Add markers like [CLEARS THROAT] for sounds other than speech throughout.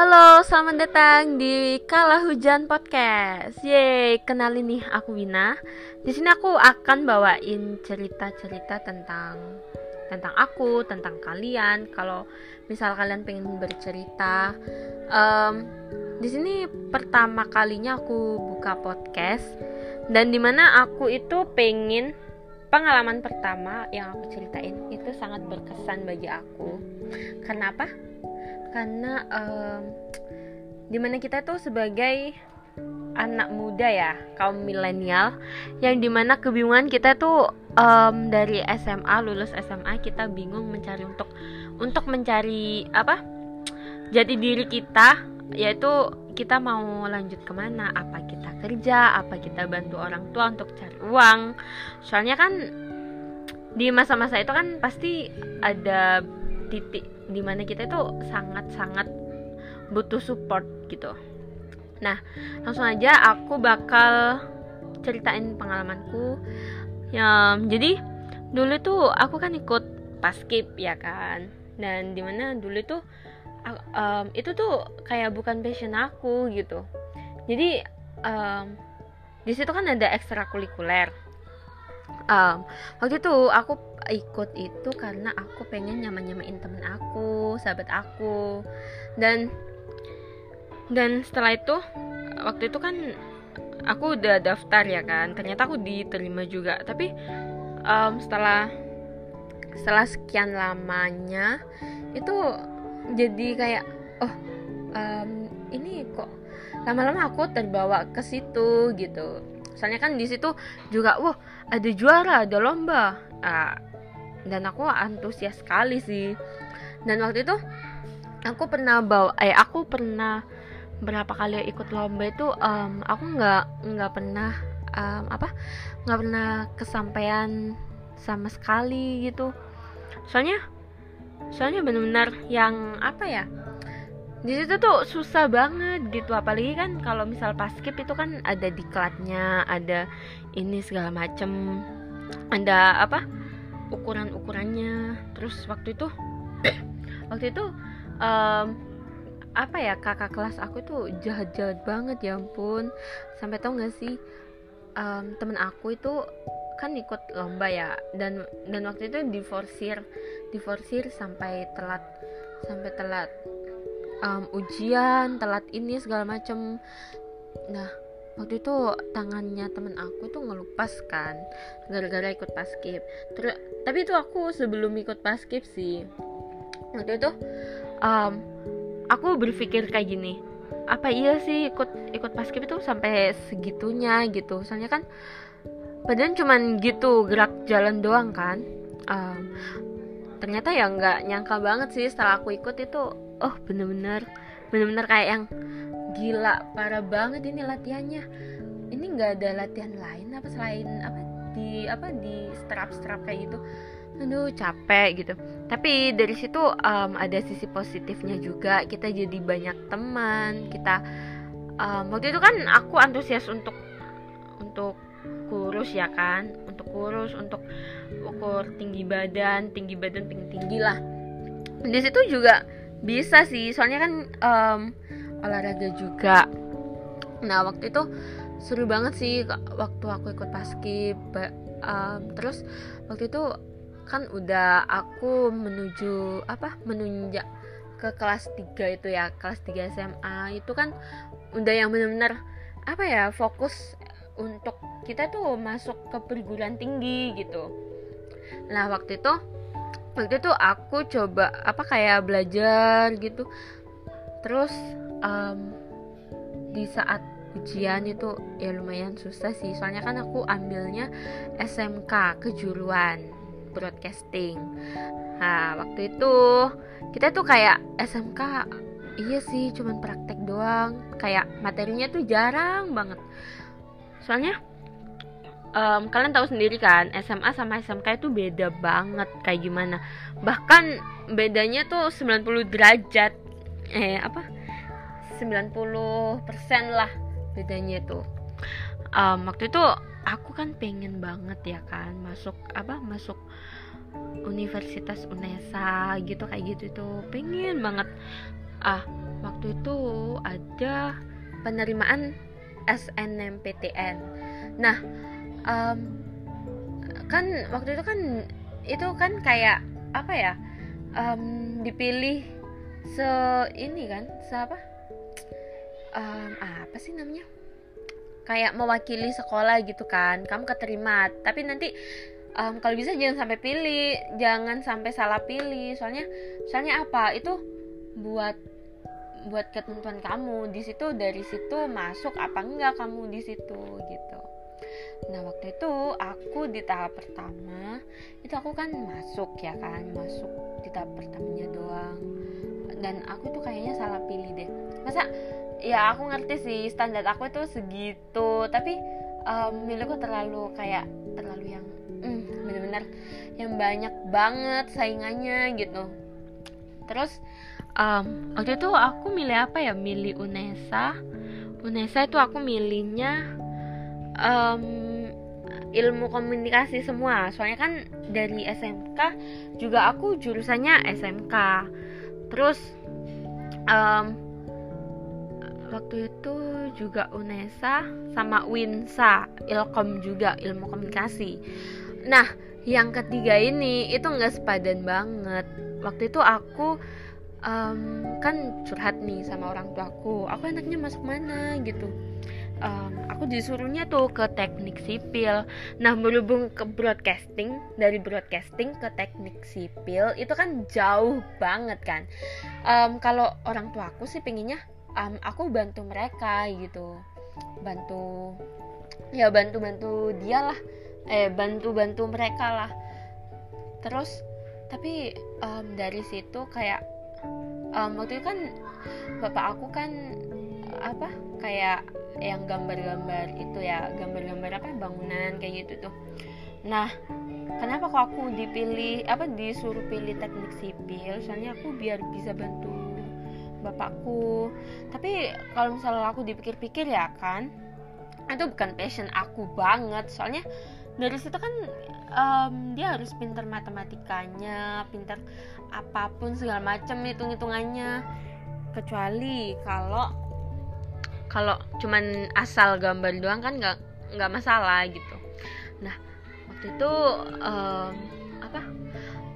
Halo, selamat datang di Kala Hujan Podcast. Yeay, kenalin nih aku Wina. Di sini aku akan bawain cerita-cerita tentang tentang aku, tentang kalian. Kalau misal kalian pengen bercerita, um, di sini pertama kalinya aku buka podcast dan di mana aku itu pengen pengalaman pertama yang aku ceritain itu sangat berkesan bagi aku. Karena apa? Karena um, di mana kita tuh sebagai anak muda ya kaum milenial yang di mana kebingungan kita tuh um, dari SMA lulus SMA kita bingung mencari untuk untuk mencari apa jadi diri kita yaitu kita mau lanjut ke mana apa kita kerja apa kita bantu orang tua untuk cari uang. Soalnya kan di masa-masa itu kan pasti ada titik di mana kita itu sangat-sangat butuh support gitu. Nah langsung aja aku bakal ceritain pengalamanku. Ya jadi dulu tuh aku kan ikut paskip ya kan? Dan di mana dulu tuh um, itu tuh kayak bukan passion aku gitu. Jadi um, di situ kan ada ekstrakurikuler um, waktu itu aku ikut itu karena aku pengen nyaman nyamain temen aku sahabat aku. Dan dan setelah itu waktu itu kan aku udah daftar ya kan. Ternyata aku diterima juga. Tapi um, setelah setelah sekian lamanya itu jadi kayak oh um, ini kok lama-lama aku terbawa ke situ gitu. Soalnya kan di situ juga wah ada juara ada lomba. Uh, dan aku antusias sekali sih. Dan waktu itu aku pernah bawa eh aku pernah berapa kali ikut lomba itu um, aku nggak nggak pernah um, apa nggak pernah kesampaian sama sekali gitu. Soalnya soalnya benar-benar yang apa ya di situ tuh susah banget gitu apalagi kan kalau misal paskip itu kan ada diklatnya ada ini segala macem ada apa ukuran-ukurannya. Terus waktu itu [COUGHS] waktu itu um, apa ya kakak kelas aku tuh jahat-jahat banget ya ampun. Sampai tau gak sih um, temen aku itu kan ikut lomba ya dan dan waktu itu diforsir diforsir sampai telat sampai telat um, ujian telat ini segala macem. Nah waktu itu tangannya temen aku tuh ngelupas kan gara-gara ikut paskip. Terus tapi itu aku sebelum ikut paskip sih. Waktu itu um, aku berpikir kayak gini apa iya sih ikut ikut paskip itu sampai segitunya gitu? Soalnya kan badan cuman gitu gerak jalan doang kan. Um, ternyata ya nggak nyangka banget sih setelah aku ikut itu oh bener-bener bener-bener kayak yang gila parah banget ini latihannya. Ini nggak ada latihan lain apa selain apa di apa di strap-strap kayak gitu? Aduh capek gitu. Tapi dari situ um, ada sisi positifnya juga. Kita jadi banyak teman kita um, waktu itu kan aku antusias untuk untuk kurus ya kan? Untuk kurus untuk ukur tinggi badan tinggi badan tinggi tinggi lah. Di situ juga bisa sih soalnya kan um, olahraga juga. Nah waktu itu seru banget sih waktu aku ikut paskib um, terus waktu itu kan udah aku menuju apa menunjak ke kelas 3 itu ya kelas 3 SMA itu kan udah yang bener-bener apa ya fokus untuk kita tuh masuk ke perguruan tinggi gitu. Nah waktu itu waktu itu aku coba apa kayak belajar gitu. Terus um, di saat ujian itu ya lumayan susah sih. Soalnya kan aku ambilnya SMK kejuruan broadcasting. Nah waktu itu kita tuh kayak SMK iya sih cuman praktek doang. Kayak materinya tuh jarang banget. Soalnya um, kalian tahu sendiri kan SMA sama SMK itu beda banget kayak gimana. Bahkan bedanya tuh 90 derajat eh apa? 90% lah bedanya tuh. Um, waktu itu aku kan pengen banget ya kan masuk apa masuk Universitas UNESA gitu kayak gitu tuh. Pengen banget. Ah waktu itu ada penerimaan SNMPTN nah um, kan waktu itu kan itu kan kayak apa ya um, dipilih se ini kan se apa? Um, apa sih namanya? Kayak mewakili sekolah gitu kan kamu keterima. Tapi nanti um, kalau bisa jangan sampai pilih jangan sampai salah pilih. Soalnya soalnya apa? Itu buat buat ketentuan kamu. Di situ dari situ masuk apa enggak kamu di situ gitu nah waktu itu aku di tahap pertama itu aku kan masuk ya kan masuk di tahap pertamanya doang. Dan aku tuh kayaknya salah pilih deh. Masa ya aku ngerti sih standar aku itu segitu. Tapi um, milikku terlalu kayak terlalu yang mm, bener-bener yang banyak banget saingannya gitu. Terus um, waktu itu aku milih apa ya? Milih Unesa. Unesa itu aku milihnya um, ilmu komunikasi semua. Soalnya kan dari SMK juga aku jurusannya SMK terus um, waktu itu juga Unesa sama Winsa Ilkom juga ilmu komunikasi. Nah yang ketiga ini itu nggak sepadan banget. Waktu itu aku um, kan curhat nih sama orang tuaku aku enaknya masuk mana gitu um, aku disuruhnya tuh ke teknik sipil. Nah berhubung ke broadcasting dari broadcasting ke teknik sipil itu kan jauh banget kan. Um, kalau orang tua aku sih pinginnya um, aku bantu mereka gitu. Bantu ya bantu bantu dia lah. Eh bantu bantu mereka lah. Terus tapi um, dari situ kayak um, waktu itu kan bapak aku kan apa kayak yang gambar-gambar itu ya gambar-gambar apa bangunan kayak gitu tuh. Nah kenapa kok aku dipilih apa disuruh pilih teknik sipil? Soalnya aku biar bisa bantu bapakku. Tapi kalau misalnya aku dipikir-pikir ya kan itu bukan passion aku banget. Soalnya dari situ kan um, dia harus pintar matematikanya pintar apa pun segala macam hitung-hitungannya. Kecuali kalau kalau cuman asal gambar doang kan nggak nggak masalah gitu. Nah waktu itu um, apa?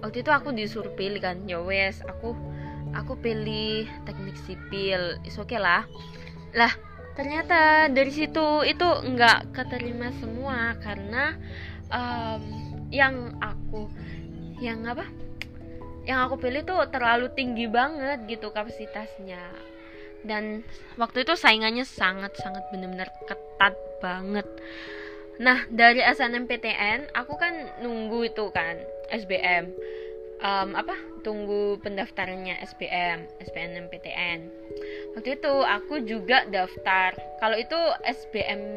Waktu itu aku disuruh pilih kan ya aku aku pilih teknik sipil is oke okay lah. Lah ternyata dari situ itu nggak keterima semua karena um, yang aku yang apa? Yang aku pilih tuh terlalu tinggi banget gitu kapasitasnya dan waktu itu saingannya sangat-sangat benar-benar ketat banget. Nah dari SNMPTN aku kan nunggu itu kan SBM um, apa? Tunggu pendaftarannya SBM SBMPTN waktu itu aku juga daftar. Kalau itu SBM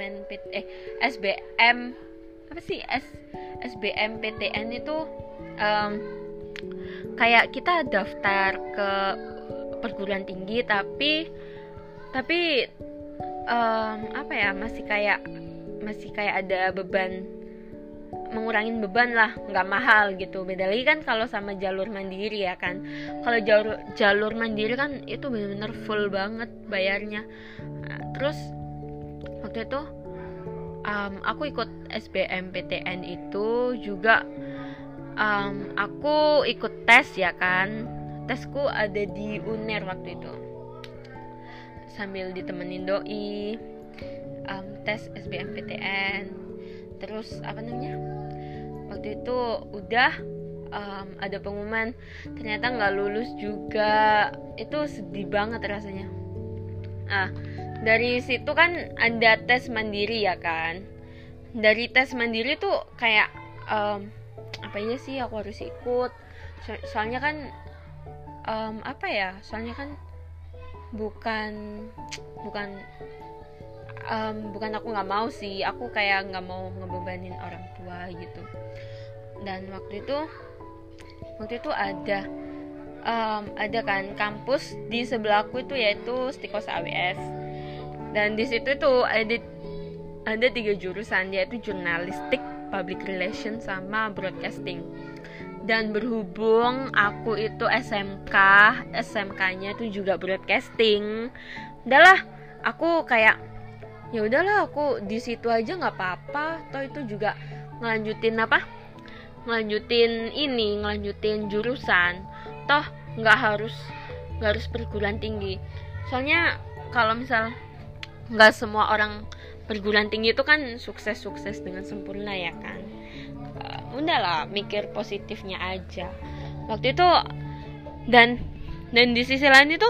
eh SBM apa sih? S SBMPTN itu um, kayak kita daftar ke perguruan tinggi tapi tapi um, apa ya masih kayak masih kayak ada beban mengurangin beban lah nggak mahal gitu. Beda lagi kan kalau sama jalur mandiri ya kan. Kalau jalur jalur mandiri kan itu benar-benar full banget bayarnya. Nah, terus waktu itu um, aku ikut SBMPTN itu juga um, aku ikut tes ya kan tesku ada di UNER waktu itu. Sambil ditemenin doi um, tes SBMPTN terus apa namanya? Waktu itu udah um, ada pengumuman. Ternyata nggak lulus juga. Itu sedih banget rasanya. Ah dari situ kan ada tes mandiri ya kan? Dari tes mandiri tuh kayak um, apa ya sih aku harus ikut? So soalnya kan um, apa ya? Soalnya kan bukan bukan um, bukan aku nggak mau sih. Aku kayak nggak mau ngebebanin orang tua gitu. Dan waktu itu waktu itu ada um, ada kan kampus di sebelahku itu yaitu Stikos AWS dan di situ tuh ada ada tiga jurusan yaitu jurnalistik, public relation sama broadcasting dan berhubung aku itu SMK SMK-nya itu juga broadcasting. Udahlah aku kayak ya udahlah aku di situ aja nggak apa-apa. Toh itu juga ngelanjutin apa? Ngelanjutin ini ngelanjutin jurusan. Toh nggak harus nggak harus perguruan tinggi. Soalnya kalau misal nggak semua orang perguruan tinggi itu kan sukses-sukses dengan sempurna ya kan udahlah mikir positifnya aja. Waktu itu dan dan di sisi lain itu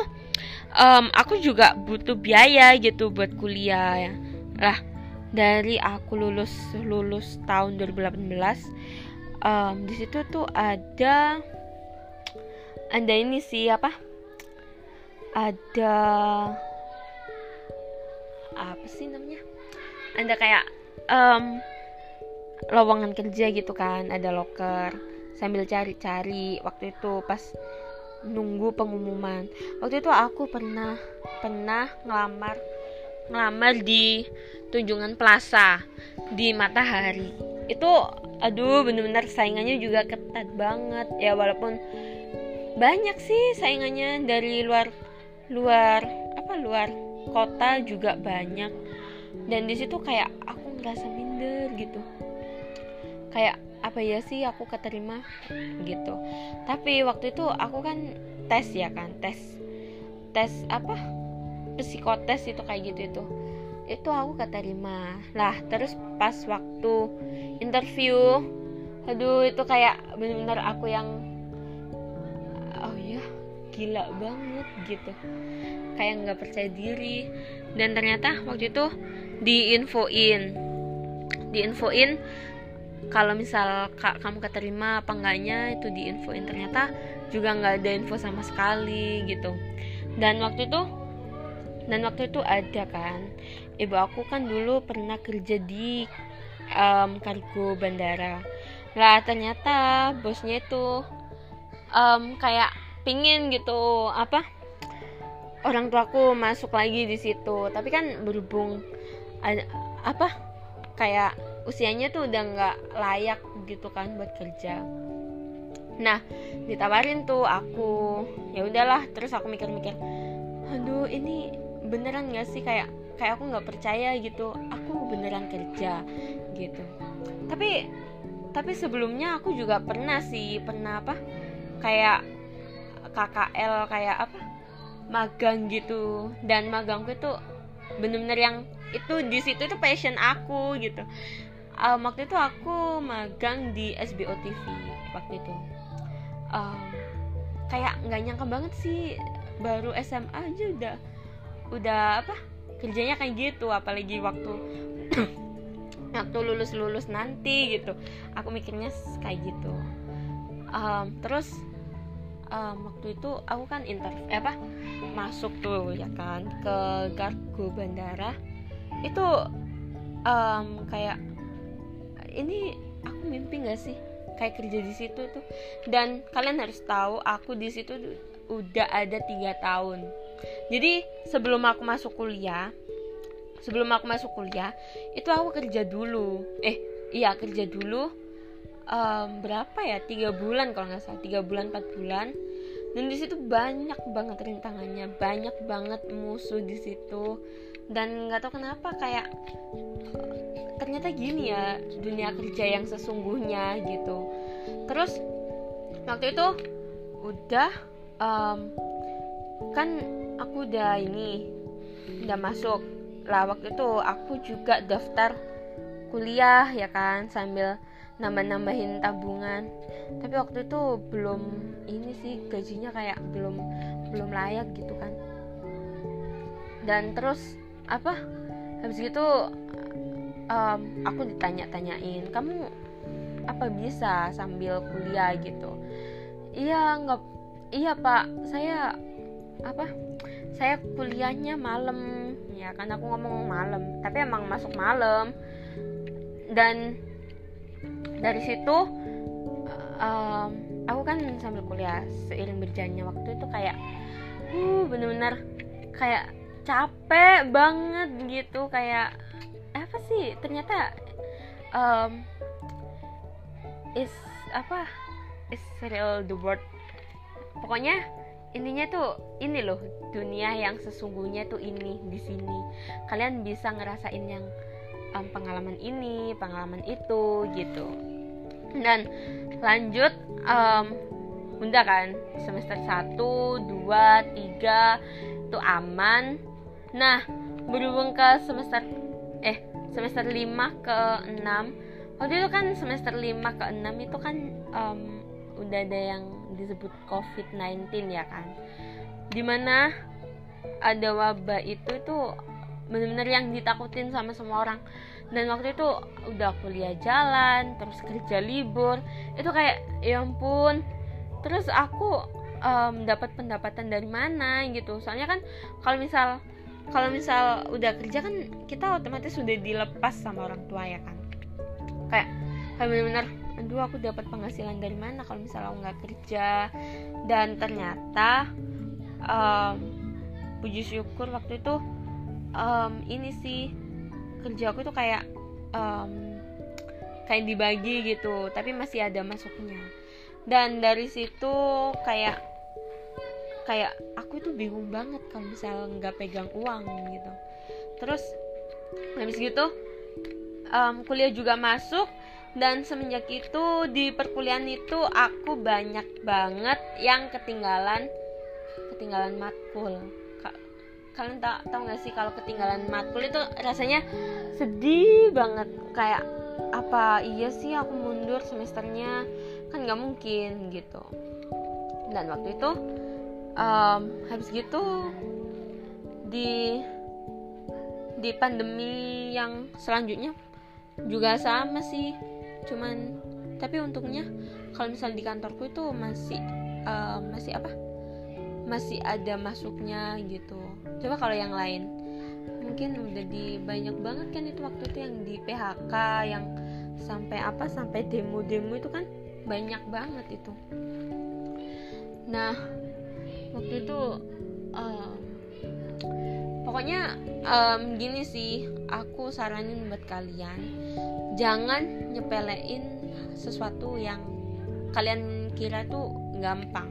um, aku juga butuh biaya gitu buat kuliah. Ya lah dari aku lulus lulus tahun 2018 um, di situ tuh ada ada ini sih apa? Ada apa sih namanya? Ada kayak um, lowongan kerja gitu kan ada loker sambil cari-cari. Waktu itu pas nunggu pengumuman. Waktu itu aku pernah pernah ngelamar ngelamar di Tunjungan Plaza di Matahari. Itu aduh bener-bener saingannya juga ketat banget. Ya walaupun banyak sih saingannya dari luar luar apa luar kota juga banyak. Dan di situ kayak aku ngerasa minder gitu kayak apa ya sih aku keterima? Gitu. Tapi waktu itu aku kan tes ya kan tes tes apa psikotes itu kayak gitu itu. Itu aku keterima. Lah terus pas waktu interview aduh itu kayak bener-bener aku yang oh ya gila banget gitu. Kayak nggak percaya diri. Dan ternyata waktu itu diinfoin diinfoin kalau misal kak kamu keterima apa enggaknya itu diinfoin ternyata juga nggak ada info sama sekali gitu. Dan waktu itu dan waktu itu ada kan. Ibu aku kan dulu pernah kerja di um, kargo bandara. Lah ternyata bosnya itu um, kayak pingin gitu apa orang tuaku masuk lagi di situ. Tapi kan berhubung ada apa kayak usianya tuh udah nggak layak gitu kan buat kerja. Nah ditawarin tuh aku ya udahlah terus aku mikir-mikir aduh ini beneran gak sih? Kayak kayak aku nggak percaya gitu aku beneran kerja gitu. Tapi tapi sebelumnya aku juga pernah sih pernah apa kayak KKL kayak apa magang gitu. Dan magangku itu bener-bener yang itu di situ itu passion aku gitu um, waktu itu aku magang di SBO TV waktu itu. Um, kayak nggak nyangka banget sih baru SMA aja udah udah apa kerjanya kayak gitu apalagi waktu [CLEARS THROAT] waktu lulus lulus nanti gitu. Aku mikirnya kayak gitu. Um, terus um, waktu itu aku kan interview eh, apa masuk tuh ya kan ke gargo bandara. Itu um, kayak ini aku mimpi gak sih? Kayak kerja di situ tuh. Dan kalian harus tahu aku di situ udah ada tiga tahun. Jadi sebelum aku masuk kuliah sebelum aku masuk kuliah itu aku kerja dulu. Eh iya kerja dulu um, berapa ya? Tiga bulan kalau nggak salah. Tiga bulan empat bulan. Dan di situ banyak banget rintangannya. Banyak banget musuh di situ. Dan nggak tahu kenapa kayak ternyata gini ya dunia kerja yang sesungguhnya gitu. Terus waktu itu udah um, kan aku udah ini udah masuk. Lah waktu itu aku juga daftar kuliah ya kan sambil nambah-nambahin tabungan. Tapi waktu itu belum ini sih gajinya kayak belum belum layak gitu kan. Dan terus apa habis gitu um, aku ditanya-tanyain kamu apa bisa sambil kuliah? gitu. Iya nggak iya pak. Saya apa saya kuliahnya malam. Ya kan aku ngomong malam tapi emang masuk malam. Dan dari situ um, aku kan sambil kuliah seiring berjalannya waktu itu kayak uh bener-bener kayak capek banget gitu kayak sih ternyata um, is apa is real the world. Pokoknya intinya tuh ini loh dunia yang sesungguhnya tuh ini di sini. Kalian bisa ngerasain yang um, pengalaman ini pengalaman itu gitu. Dan lanjut um, bunda kan semester 1, 2, 3 itu aman. Nah berhubung ke semester eh semester 5 ke 6 waktu itu kan semester 5 ke 6 itu kan um, udah ada yang disebut COVID-19 ya kan. Di mana ada wabah itu tuh bener-bener yang ditakutin sama semua orang. Dan waktu itu udah kuliah jalan terus kerja libur. Itu kayak ya ampun. Terus aku um, dapat pendapatan dari mana gitu. Soalnya kan kalau misal kalau misal udah kerja kan kita otomatis sudah dilepas sama orang tua ya kan? Kayak kayak bener-bener aduh aku dapat penghasilan dari mana kalau misal aku nggak kerja? Dan ternyata um, puji syukur waktu itu um, ini sih kerja aku tuh kayak um, kayak dibagi gitu tapi masih ada masuknya. Dan dari situ kayak kayak aku itu bingung banget kalau misal nggak pegang uang gitu. Terus habis gitu um, kuliah juga masuk dan semenjak itu di perkuliahan itu aku banyak banget yang ketinggalan ketinggalan matkul. Kalian tak tahu nggak sih kalau ketinggalan matkul itu rasanya sedih banget. Kayak apa iya sih aku mundur semesternya? Kan nggak mungkin gitu. Dan waktu itu um, habis gitu di di pandemi yang selanjutnya juga sama sih. Cuman tapi untungnya kalau misal di kantorku itu masih uh, masih apa? Masih ada masuknya gitu. Coba kalau yang lain. Mungkin udah di banyak banget kan itu waktu itu yang di PHK yang sampai apa sampai demo-demo itu kan banyak banget itu. Nah waktu itu um, pokoknya um, gini sih aku saranin buat kalian jangan nyepelein sesuatu yang kalian kira tuh gampang.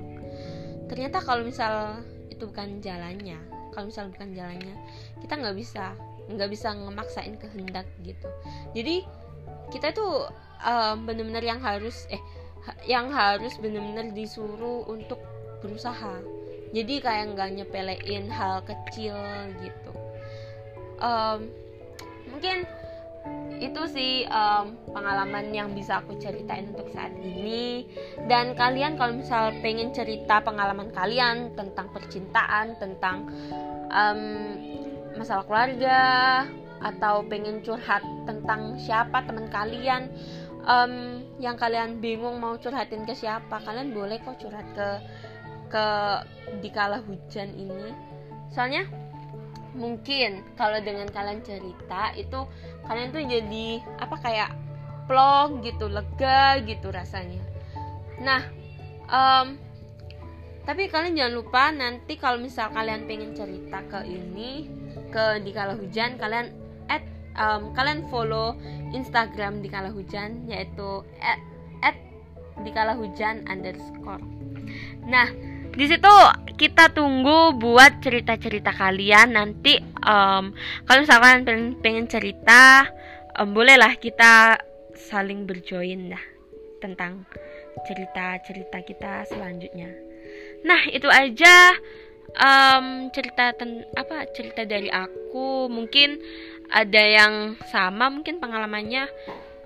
Ternyata kalau misal itu bukan jalannya kalau misal bukan jalannya kita nggak bisa nggak bisa ngemaksain kehendak gitu. Jadi kita tuh um, bener-bener yang harus eh yang harus bener-bener disuruh untuk berusaha jadi kayak nggak nyepelein hal kecil gitu. Um, mungkin itu sih um, pengalaman yang bisa aku ceritain untuk saat ini. Dan kalian kalau misal pengen cerita pengalaman kalian tentang percintaan tentang um, masalah keluarga atau pengen curhat tentang siapa teman kalian um, yang kalian bingung mau curhatin ke siapa kalian boleh kok curhat ke ke di kala hujan ini. Soalnya mungkin kalau dengan kalian cerita itu kalian tuh jadi apa kayak plong gitu lega gitu rasanya. Nah um, tapi kalian jangan lupa nanti kalau misal kalian pengen cerita ke ini ke di kala hujan kalian add um, kalian follow Instagram di kala hujan yaitu at, at di kala hujan underscore. Nah di situ kita tunggu buat cerita-cerita kalian. Nanti um, kalau misalkan pengen, pengen cerita um, bolehlah kita saling berjoin dah tentang cerita-cerita kita selanjutnya. Nah itu aja um, cerita ten apa cerita dari aku. Mungkin ada yang sama mungkin pengalamannya.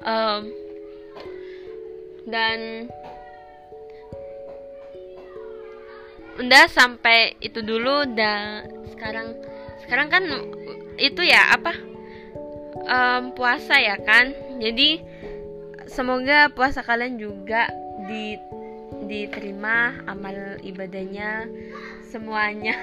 Um, dan udah sampai itu dulu dan sekarang sekarang kan itu ya apa um, puasa ya kan? Jadi semoga puasa kalian juga di diterima amal ibadahnya semuanya.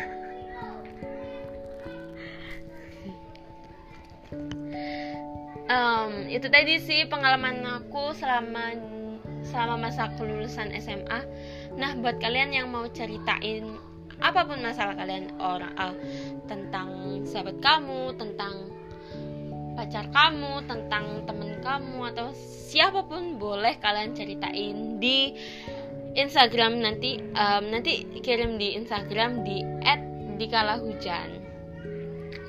Um, itu tadi sih pengalaman aku selama selama masa kelulusan SMA Nah, buat kalian yang mau ceritain apa pun masalah kalian orang uh, tentang sahabat kamu, tentang pacar kamu, tentang temen kamu atau siapa pun boleh kalian ceritain di Instagram nanti um, nanti kirim di Instagram di @dikalahujan.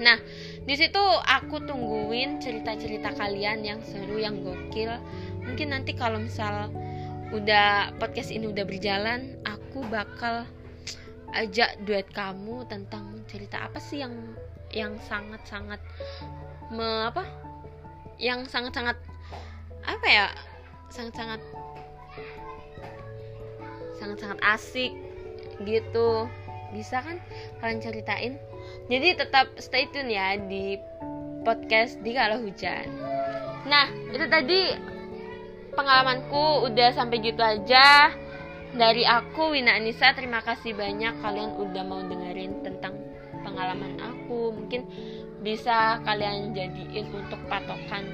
Nah, di situ aku tungguin cerita-cerita kalian yang seru, yang gokil. Mungkin nanti kalau misal udah podcast ini udah berjalan, aku bakal ajak duet kamu tentang cerita apa sih yang yang sangat-sangat me apa? Yang sangat-sangat apa ya? Sangat-sangat sangat-sangat asik gitu. Bisa kan kalian ceritain? Jadi tetap stay tune ya di podcast di kalau hujan. Nah, itu tadi pengalamanku udah sampai gitu aja. Dari aku Wina Anissa, terima kasih banyak kalian udah mau dengerin tentang pengalaman aku. Mungkin bisa kalian jadiin untuk patokan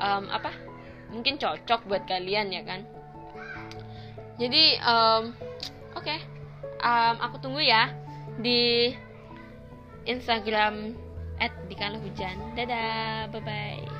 um, apa? Mungkin cocok buat kalian ya kan. Jadi um, oke, okay. um, aku tunggu ya di Instagram at hujan. Dadah, bye bye.